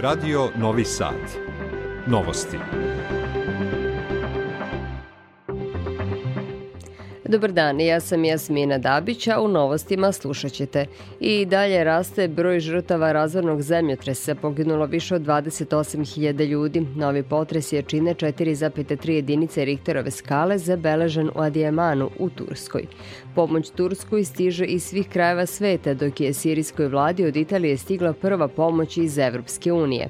Radio Novi Sad. Novosti. Dobar dan, ja sam Jasmina Dabić, a u novostima slušat ćete. I dalje raste broj žrtava razvornog zemljotresa, poginulo više od 28.000 ljudi. Novi potres je čine 4,3 jedinice Richterove skale zabeležen u Adijemanu u Turskoj. Pomoć Turskoj stiže iz svih krajeva sveta, dok je sirijskoj vladi od Italije stigla prva pomoć iz Evropske unije.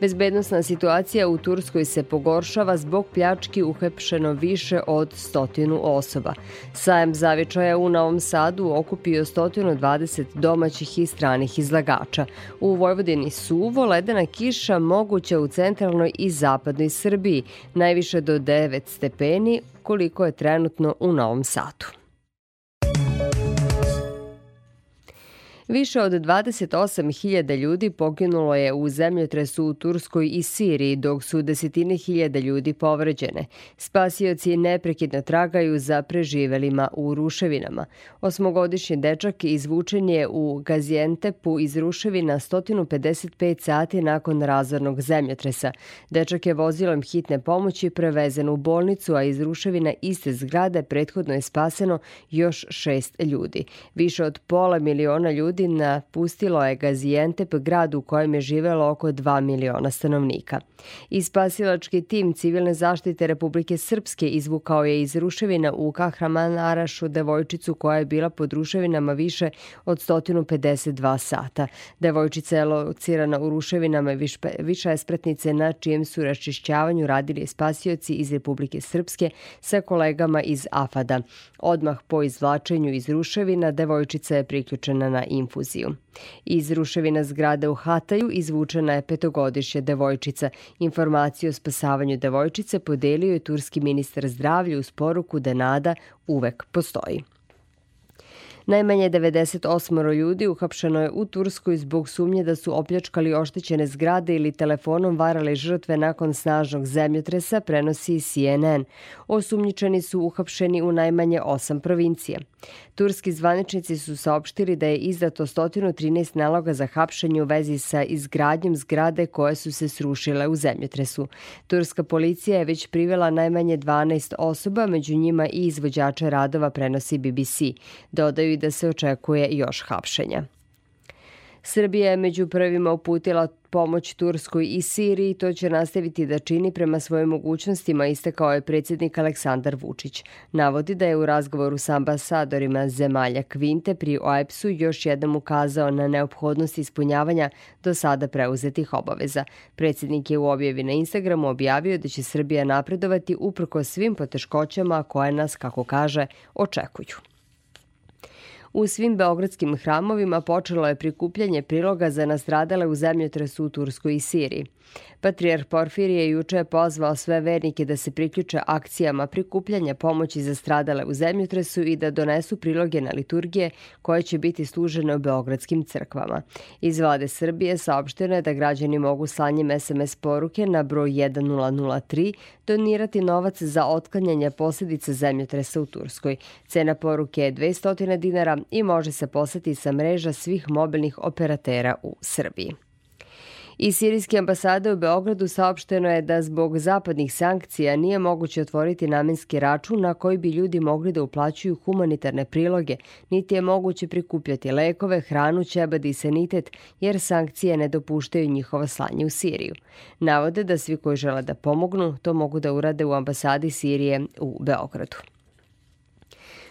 Bezbednostna situacija u Turskoj se pogoršava zbog pljački uhepšeno više od stotinu osoba. Sajem zavičaja u Novom Sadu okupio 120 domaćih i stranih izlagača. U Vojvodini suvo, ledena kiša moguća u centralnoj i zapadnoj Srbiji, najviše do 9 stepeni, koliko je trenutno u Novom Sadu. Više od 28.000 ljudi poginulo je u zemljotresu u Turskoj i Siriji, dok su desetine hiljada ljudi povređene. Spasioci neprekidno tragaju za preživelima u ruševinama. Osmogodišnji dečak izvučen je u Gazijentepu iz ruševina 155 sati nakon razornog zemljotresa. Dečak je vozilom hitne pomoći prevezen u bolnicu, a iz ruševina iste zgrade prethodno je spaseno još šest ljudi. Više od pola miliona ljudi ljudi napustilo je Gazijentep, grad u kojem je živelo oko 2 miliona stanovnika. I tim civilne zaštite Republike Srpske izvukao je iz ruševina u Kahramanarašu devojčicu koja je bila pod ruševinama više od 152 sata. Devojčica je locirana u ruševinama više espretnice na čijem su račišćavanju radili spasioci iz Republike Srpske sa kolegama iz AFADA. Odmah po izvlačenju iz ruševina devojčica je priključena na info infuziju. Iz ruševina zgrade u Hataju izvučena je petogodišnja devojčica. Informaciju o spasavanju devojčice podelio je turski ministar zdravlja uz poruku da nada uvek postoji. Najmanje 98 ljudi uhapšeno je u Turskoj zbog sumnje da su opljačkali oštećene zgrade ili telefonom varali žrtve nakon snažnog zemljotresa, prenosi CNN. Osumnjičeni su uhapšeni u najmanje osam provincija. Turski zvaničnici su saopštili da je izdato 113 naloga za hapšenje u vezi sa izgradnjom zgrade koje su se srušile u zemljotresu. Turska policija je već privela najmanje 12 osoba, među njima i izvođača radova prenosi BBC. Dodaju da se očekuje još hapšenja. Srbija je među prvima uputila pomoć Turskoj i Siriji, to će nastaviti da čini prema svojim mogućnostima, istakao je predsjednik Aleksandar Vučić. Navodi da je u razgovoru sa ambasadorima zemalja Kvinte pri OEPS-u još jednom ukazao na neophodnost ispunjavanja do sada preuzetih obaveza. Predsjednik je u objavi na Instagramu objavio da će Srbija napredovati uprko svim poteškoćama koje nas, kako kaže, očekuju. U svim beogradskim hramovima počelo je prikupljanje priloga za nastradale u zemljotresu u Turskoj i Siriji. Patrijar juče je pozvao sve vernike da se priključe akcijama prikupljanja pomoći za stradale u zemljotresu i da donesu priloge na liturgije koje će biti služene u beogradskim crkvama. Iz vlade Srbije saopšteno je da građani mogu slanjem SMS poruke na broj 1003 donirati novac za otklanjanje posljedica zemljotresa u Turskoj. Cena poruke je 200 dinara i može se poslati sa mreža svih mobilnih operatera u Srbiji. I sirijski ambasade u Beogradu saopšteno je da zbog zapadnih sankcija nije moguće otvoriti namenski račun na koji bi ljudi mogli da uplaćuju humanitarne priloge, niti je moguće prikupljati lekove, hranu, ćebad i sanitet, jer sankcije ne dopuštaju njihovo slanje u Siriju. Navode da svi koji žele da pomognu, to mogu da urade u ambasadi Sirije u Beogradu.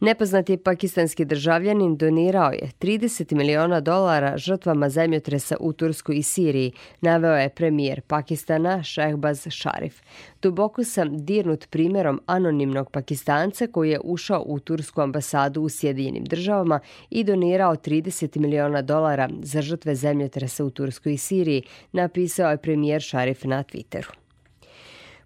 Nepoznati pakistanski državljanin donirao je 30 miliona dolara žrtvama zemljotresa u Tursku i Siriji, naveo je premijer Pakistana Shehbaz Sharif. Duboko sam dirnut primjerom anonimnog pakistanca koji je ušao u Tursku ambasadu u Sjedinim državama i donirao 30 miliona dolara za žrtve zemljotresa u Turskoj i Siriji, napisao je premijer Sharif na Twitteru.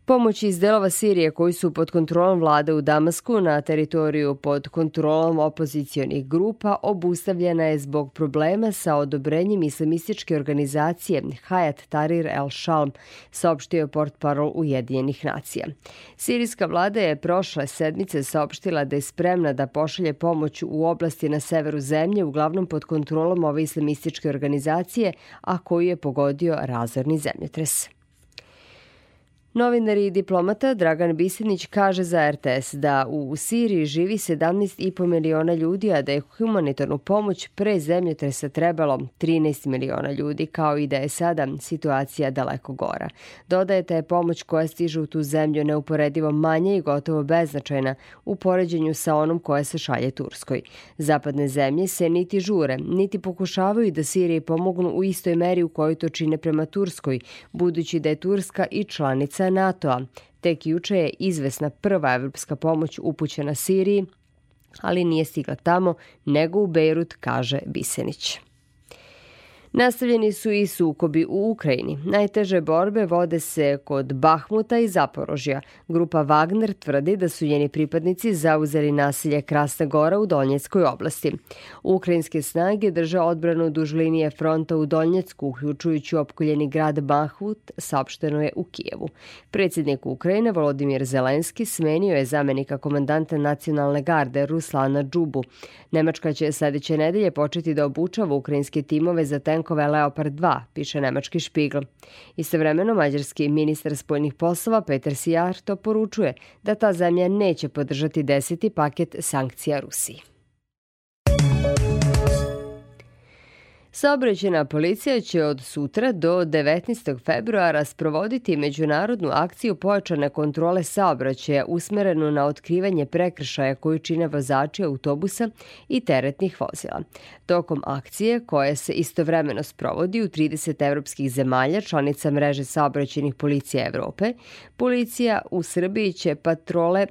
Pomoć iz delova Sirije koji su pod kontrolom vlade u Damasku na teritoriju pod kontrolom opozicijonih grupa obustavljena je zbog problema sa odobrenjem islamističke organizacije Hayat Tahrir el-Shalm, saopštio port parol Ujedinjenih nacija. Sirijska vlada je prošle sedmice saopštila da je spremna da pošalje pomoć u oblasti na severu zemlje, uglavnom pod kontrolom ove islamističke organizacije, a koju je pogodio razorni zemljotres. Novinar i diplomata Dragan Bisenić kaže za RTS da u Siriji živi 17,5 miliona ljudi, a da je humanitarnu pomoć pre zemljotresa trebalo 13 miliona ljudi, kao i da je sada situacija daleko gora. Dodaje da je pomoć koja stiže u tu zemlju neuporedivo manja i gotovo beznačajna u poređenju sa onom koja se šalje Turskoj. Zapadne zemlje se niti žure, niti pokušavaju da Siriji pomognu u istoj meri u kojoj to čine prema Turskoj, budući da je Turska i članica članica NATO-a. Tek juče je izvesna prva evropska pomoć upućena Siriji, ali nije stigla tamo, nego u Bejrut, kaže Bisenić. Nastavljeni su i sukobi u Ukrajini. Najteže borbe vode se kod Bahmuta i Zaporožja. Grupa Wagner tvrdi da su njeni pripadnici zauzeli nasilje Krasna Gora u Donjeckoj oblasti. Ukrajinske snage drže odbranu duž linije fronta u Donjecku, uključujući opkoljeni grad Bahmut, saopšteno je u Kijevu. Predsjednik Ukrajine Volodimir Zelenski smenio je zamenika komandanta nacionalne garde Ruslana Džubu. Nemačka će sledeće nedelje početi da obučava ukrajinske timove za ten tankove Leopard 2, piše nemački špigl. Istovremeno, mađarski ministar spoljnih poslova Peter Sijarto poručuje da ta zemlja neće podržati deseti paket sankcija Rusiji. Saobraćena policija će od sutra do 19. februara sprovoditi međunarodnu akciju pojačane kontrole saobraćaja usmerenu na otkrivanje prekršaja koju čine vozači autobusa i teretnih vozila. Tokom akcije, koja se istovremeno sprovodi u 30 evropskih zemalja, članica mreže saobraćenih policija Evrope, policija u Srbiji će patrole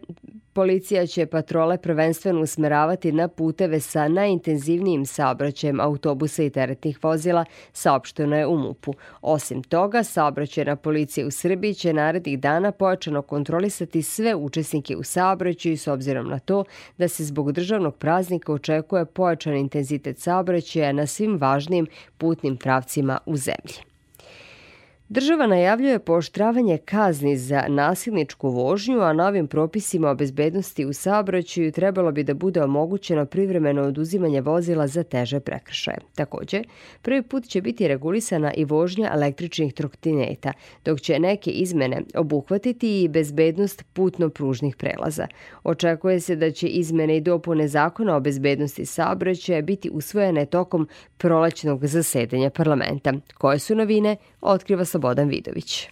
Policija će patrole prvenstveno usmeravati na puteve sa najintenzivnijim saobraćajem autobusa i teretnih vozila, saopšteno je u MUP-u. Osim toga, saobraćajna policija u Srbiji će narednih dana pojačano kontrolisati sve učesnike u saobraćaju s obzirom na to da se zbog državnog praznika očekuje pojačan intenzitet saobraćaja na svim važnim putnim pravcima u zemlji. Država najavljuje pooštravanje kazni za nasilničku vožnju, a novim propisima o bezbednosti u saobraćaju trebalo bi da bude omogućeno privremeno oduzimanje vozila za teže prekršaje. Takođe, prvi put će biti regulisana i vožnja električnih trotineta, dok će neke izmene obuhvatiti i bezbednost putno-pružnih prelaza. Očekuje se da će izmene i dopune zakona o bezbednosti saobraćaja biti usvojene tokom prolećnog zasedanja parlamenta. Koje su novine, otkriva sa Slobodan Vidović.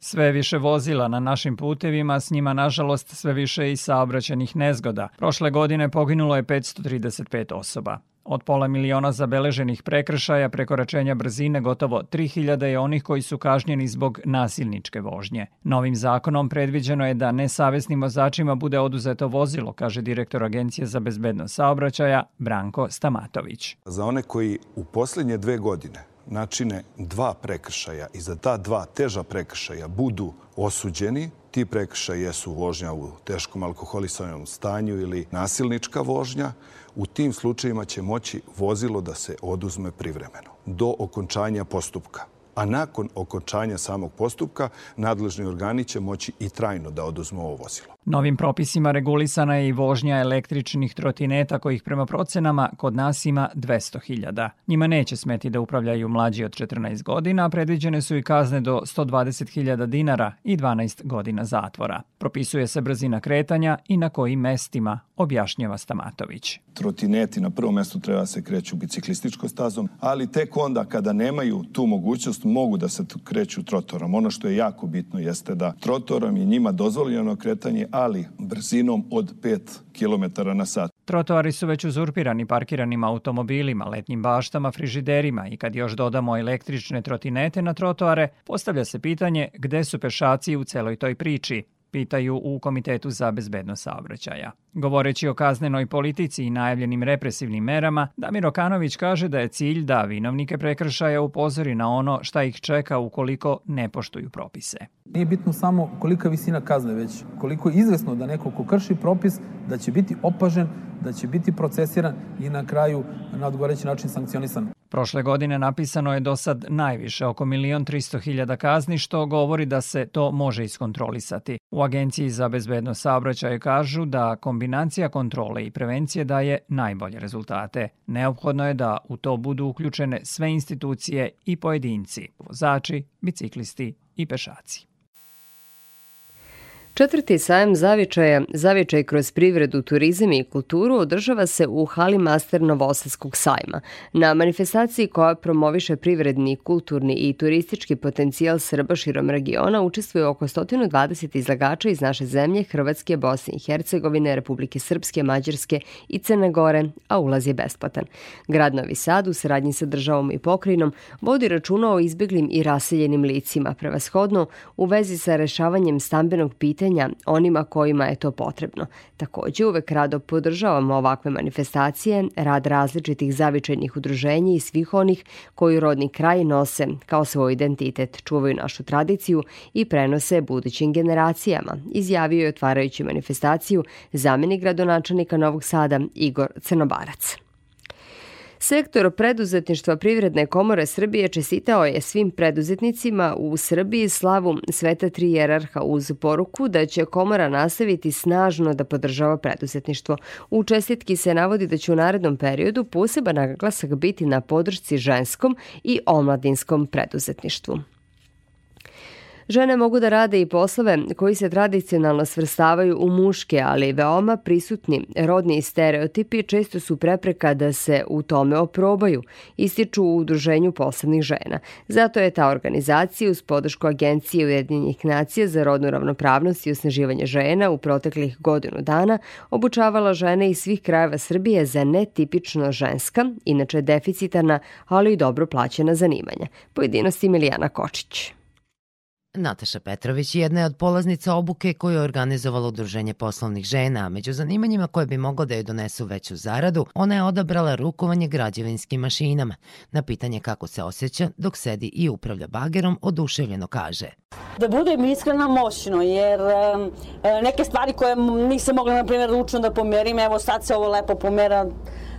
Sve više vozila na našim putevima, s njima nažalost sve više i saobraćenih nezgoda. Prošle godine poginulo je 535 osoba. Od pola miliona zabeleženih prekršaja prekoračenja brzine gotovo 3000 je onih koji su kažnjeni zbog nasilničke vožnje. Novim zakonom predviđeno je da nesavesnim vozačima bude oduzeto vozilo, kaže direktor Agencije za bezbednost saobraćaja Branko Stamatović. Za one koji u poslednje dve godine načine dva prekršaja i za ta dva teža prekršaja budu osuđeni, ti prekršaj jesu vožnja u teškom alkoholisanom stanju ili nasilnička vožnja, u tim slučajima će moći vozilo da se oduzme privremeno do okončanja postupka a nakon okončanja samog postupka nadležni organi će moći i trajno da oduzmu ovo vozilo. Novim propisima regulisana je i vožnja električnih trotineta kojih prema procenama kod nas ima 200.000. Njima neće smeti da upravljaju mlađi od 14 godina, predviđene su i kazne do 120.000 dinara i 12 godina zatvora. Propisuje se brzina kretanja i na kojim mestima, objašnjava Stamatović. Trotineti na prvom mestu treba da se kreću biciklističkom stazom, ali tek onda kada nemaju tu mogućnost mogu da se kreću trotorom. Ono što je jako bitno jeste da trotorom je njima dozvoljeno kretanje, ali brzinom od 5 km na sat. Trotoari su već uzurpirani parkiranim automobilima, letnjim baštama, frižiderima i kad još dodamo električne trotinete na trotoare, postavlja se pitanje gde su pešaci u celoj toj priči. Pitaju u Komitetu za bezbednost saobraćaja. Govoreći o kaznenoj politici i najavljenim represivnim merama, Damir Okanović kaže da je cilj da vinovnike prekršaja upozori na ono šta ih čeka ukoliko ne poštuju propise. Nije bitno samo kolika visina kazne, već koliko je izvesno da neko ko krši propis da će biti opažen, da će biti procesiran i na kraju na odgovoreći način sankcionisan. Prošle godine napisano je do sad najviše, oko 1.300.000 kazni, što govori da se to može iskontrolisati. U Agenciji za bezbednost saobraćaja kažu da kombinacija kontrole i prevencije daje najbolje rezultate. Neophodno je da u to budu uključene sve institucije i pojedinci, vozači, biciklisti i pešaci. Četvrti sajam zavičaja, zavičaj kroz privredu, turizam i kulturu održava se u hali Master Novosadskog sajma. Na manifestaciji koja promoviše privredni, kulturni i turistički potencijal Srba širom regiona učestvuje oko 120 izlagača iz naše zemlje, Hrvatske, Bosne i Hercegovine, Republike Srpske, Mađarske i Crne Gore, a ulaz je besplatan. Grad Novi Sad u saradnji sa državom i pokrinom vodi računa o izbeglim i raseljenim licima, prevashodno u vezi sa rešavanjem stambenog pitanja pitanja onima kojima je to potrebno. Takođe, uvek rado podržavamo ovakve manifestacije, rad različitih zavičajnih udruženja i svih onih koji rodni kraj nose kao svoj identitet, čuvaju našu tradiciju i prenose budućim generacijama, izjavio je otvarajući manifestaciju zamenik gradonačelnika Novog Sada Igor Crnobarac. Sektor preduzetništva Privredne komore Srbije čestitao je svim preduzetnicima u Srbiji slavu Sveta Tri jerarha uz poruku da će komora nastaviti snažno da podržava preduzetništvo. U čestitki se navodi da će u narednom periodu poseban naglasak biti na podršci ženskom i omladinskom preduzetništvu. Žene mogu da rade i poslove koji se tradicionalno svrstavaju u muške, ali veoma prisutni rodni stereotipi često su prepreka da se u tome oprobaju, ističu u Udruženju posebnih žena. Zato je ta organizacija uz podršku Agencije Ujedinjenih nacija za rodnu ravnopravnost i osnaživanje žena u proteklih godinu dana obučavala žene iz svih krajeva Srbije za netipično ženska, inače deficitarna, ali i dobro plaćena zanimanja. Pojedinosti Milijana Kočić. Nataša Petrović jedna je od polaznica obuke koju je organizovalo Udruženje poslovnih žena, a među zanimanjima koje bi moglo da joj donesu veću zaradu, ona je odabrala rukovanje građevinskim mašinama. Na pitanje kako se osjeća dok sedi i upravlja bagerom, oduševljeno kaže. Da budem iskrena moćno, jer neke stvari koje nisam mogla, na primjer, ručno da pomerim, evo sad se ovo lepo pomera,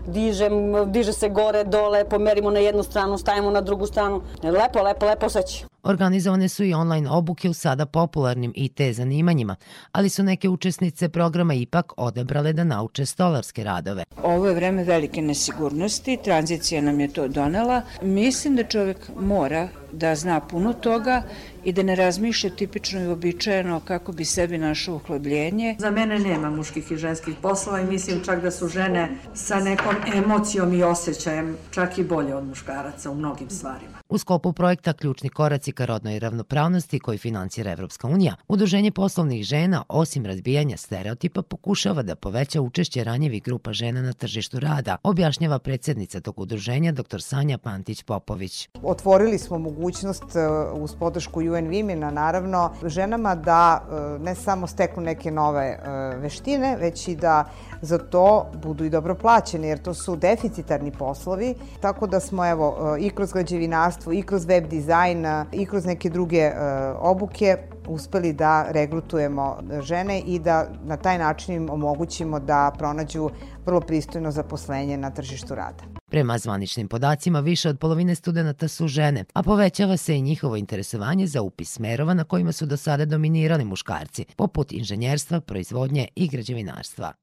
dižem, diže se gore, dole, pomerimo na jednu stranu, stavimo na drugu stranu. Lepo, lepo, lepo osjeća. Organizovane su i online obuke u sada popularnim IT zanimanjima, ali su neke učesnice programa ipak odebrale da nauče stolarske radove. Ovo je vreme velike nesigurnosti, tranzicija nam je to donela. Mislim da čovek mora da zna puno toga i da ne razmišlja tipično i običajeno kako bi sebi našao uhlebljenje. Za mene nema muških i ženskih poslova i mislim čak da su žene sa nekom emocijom i osjećajem čak i bolje od muškaraca u mnogim stvarima. U skopu projekta Ključni koraci ka rodnoj ravnopravnosti koji finansira Evropska unija, Udruženje poslovnih žena, osim razbijanja stereotipa, pokušava da poveća učešće ranjivih grupa žena na tržištu rada, objašnjava predsednica tog udruženja dr. Sanja Pantić-Popović. Otvorili smo mogućnost e, uz podršku UN Women-a naravno ženama da e, ne samo steknu neke nove e, veštine, već i da za to budu i dobro plaćene, jer to su deficitarni poslovi, tako da smo evo i kroz građevinarstvo, i kroz web dizajn, i kroz neke druge obuke uspeli da regrutujemo žene i da na taj način im omogućimo da pronađu vrlo pristojno zaposlenje na tržištu rada. Prema zvaničnim podacima, više od polovine studenta su žene, a povećava se i njihovo interesovanje za upis smerova na kojima su do sada dominirali muškarci, poput inženjerstva, proizvodnje i građevinarstva.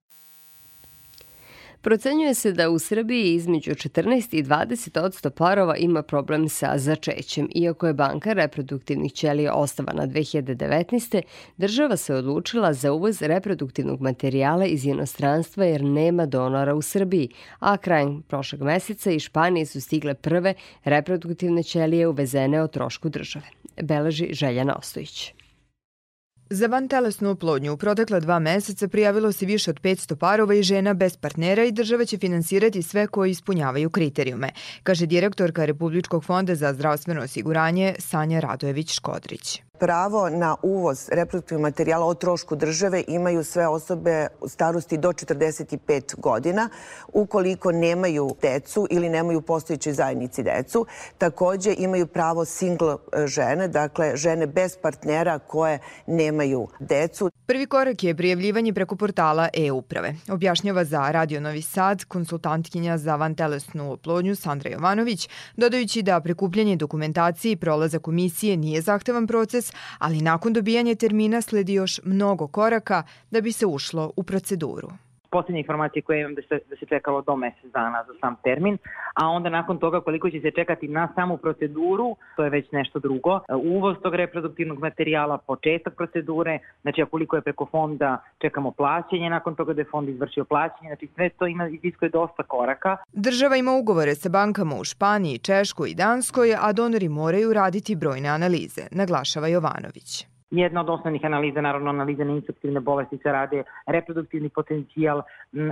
Procenjuje se da u Srbiji između 14 i 20 odsto parova ima problem sa začećem. Iako je banka reproduktivnih ćelija ostavana 2019. država se odlučila za uvoz reproduktivnog materijala iz inostranstva jer nema donora u Srbiji, a krajem prošlog meseca iz Španije su stigle prve reproduktivne ćelije uvezene o trošku države. Beleži Željana Ostojić. Za vantelesnu oplodnju u protekla dva meseca prijavilo se više od 500 parova i žena bez partnera i država će finansirati sve koji ispunjavaju kriterijume, kaže direktorka Republičkog fonda za zdravstveno osiguranje Sanja Radojević-Škodrić. Pravo na uvoz reproduktivnog materijala o trošku države imaju sve osobe starosti do 45 godina ukoliko nemaju decu ili nemaju postojićoj zajednici decu. Takođe imaju pravo single žene, dakle žene bez partnera koje nemaju decu. Prvi korak je prijavljivanje preko portala e-uprave. Objašnjava za Radio Novi Sad konsultantkinja za vantelesnu oplodnju Sandra Jovanović, dodajući da prikupljanje dokumentacije i prolaza komisije nije zahtevan proces, ali nakon dobijanja termina sledi još mnogo koraka da bi se ušlo u proceduru posljednje informacije koje imam da se, da se čekalo do mesec dana za sam termin, a onda nakon toga koliko će se čekati na samu proceduru, to je već nešto drugo. Uvoz tog reproduktivnog materijala, početak procedure, znači koliko je preko fonda čekamo plaćanje, nakon toga da je fond izvršio plaćanje, znači sve to ima iziskuje dosta koraka. Država ima ugovore sa bankama u Španiji, Češkoj i Danskoj, a donori moraju raditi brojne analize, naglašava Jovanović. Jedna od osnovnih analiza, naravno analiza na infektivne bolesti se rade, reproduktivni potencijal,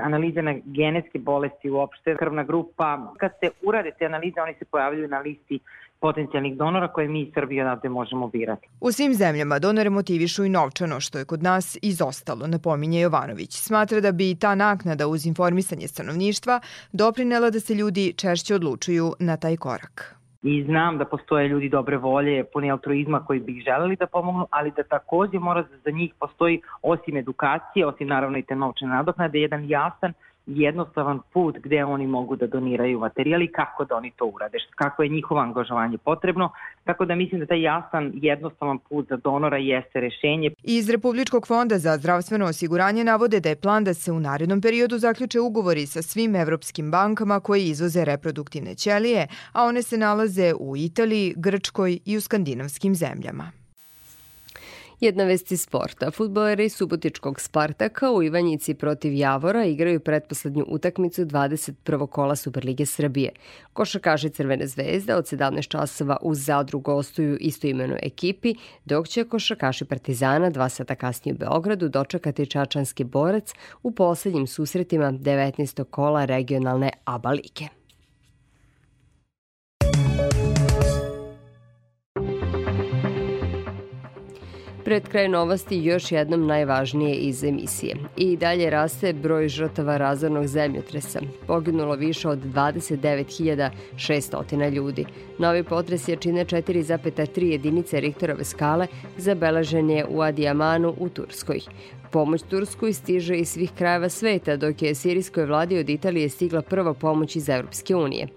analiza na genetske bolesti uopšte, krvna grupa. Kad se urade te analize, oni se pojavljaju na listi potencijalnih donora koje mi iz Srbije odavde možemo birati. U svim zemljama donore motivišu i novčano, što je kod nas izostalo, napominje Jovanović. Smatra da bi ta naknada uz informisanje stanovništva doprinela da se ljudi češće odlučuju na taj korak i znam da postoje ljudi dobre volje, puni altruizma koji bi želeli da pomognu, ali da takođe mora za njih postoji osim edukacije, osim naravno i te novčane nadoknade, jedan jasan jednostavan put gde oni mogu da doniraju materijal i kako da oni to urade, kako je njihovo angažovanje potrebno, tako da mislim da taj jasan, jednostavan put za donora jeste rešenje. Iz Republičkog fonda za zdravstveno osiguranje navode da je plan da se u narednom periodu zaključe ugovori sa svim evropskim bankama koji izvoze reproduktivne ćelije, a one se nalaze u Italiji, Grčkoj i u skandinavskim zemljama. Jedna vest iz sporta. Futboleri Subotičkog Spartaka u Ivanjici protiv Javora igraju pretposlednju utakmicu 21. kola Superlige Srbije. Košakaši Crvene zvezde od 17 časova u Zadru gostuju istoimenu ekipi, dok će košakaši Partizana dva sata kasnije u Beogradu dočekati Čačanski borac u poslednjim susretima 19. kola regionalne ABA lige. Pred kraj novosti još jednom najvažnije iz emisije. I dalje raste broj žrtava razornog zemljotresa. Poginulo više od 29.600 ljudi. Novi potres je čine 4,3 jedinice Richterove skale zabeležen je u Adijamanu u Turskoj. Pomoć Turskoj stiže iz svih krajeva sveta, dok je sirijskoj vladi od Italije stigla prva pomoć iz Europske unije.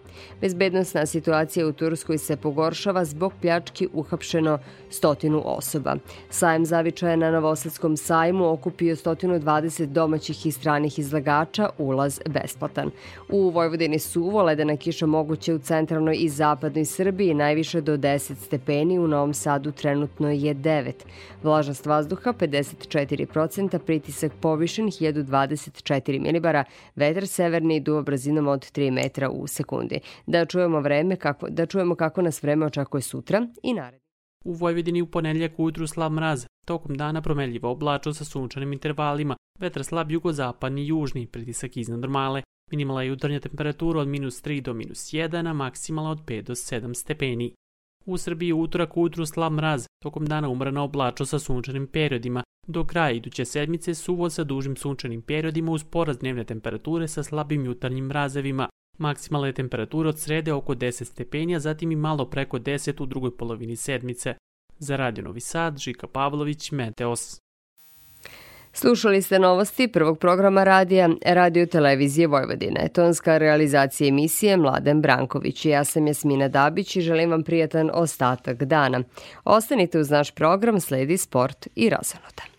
Bezbednostna situacija u Turskoj se pogoršava zbog pljački uhapšeno stotinu osoba. Sajem zavičaja na Novosadskom sajmu okupio 120 domaćih i stranih izlagača, ulaz besplatan. U Vojvodini suvo, ledena kiša moguće u centralnoj i zapadnoj Srbiji, najviše do 10 stepeni, u Novom Sadu trenutno je 9. Vlažnost vazduha 54%, pritisak povišen 1024 milibara, vetar severni duva brzinom od 3 metra u sekundi da čujemo vreme kako, da čujemo kako nas vreme očekuje sutra i naredno. U Vojvodini u ponedljak ujutru slab mraz, tokom dana promenljivo oblačo sa sunčanim intervalima, vetar slab jugozapadni i južni, pritisak iznad normale, minimala jutarnja temperatura od minus 3 do minus 1, a maksimala od 5 do 7 stepeni. U Srbiji utorak ujutru slab mraz, tokom dana umrana oblačo sa sunčanim periodima, do kraja iduće sedmice suvo sa dužim sunčanim periodima uz porast dnevne temperature sa slabim jutarnjim mrazevima, Maksimalna je temperatura od srede oko 10 stepenja, zatim i malo preko 10 u drugoj polovini sedmice. Za Radio Novi Sad, Žika Pavlović, Meteos. Slušali ste novosti prvog programa radija Radio Televizije Vojvodine. Tonska realizacija emisije Mladen Branković. Ja sam Jasmina Dabić i želim vam prijatan ostatak dana. Ostanite uz naš program, sledi sport i razonoda.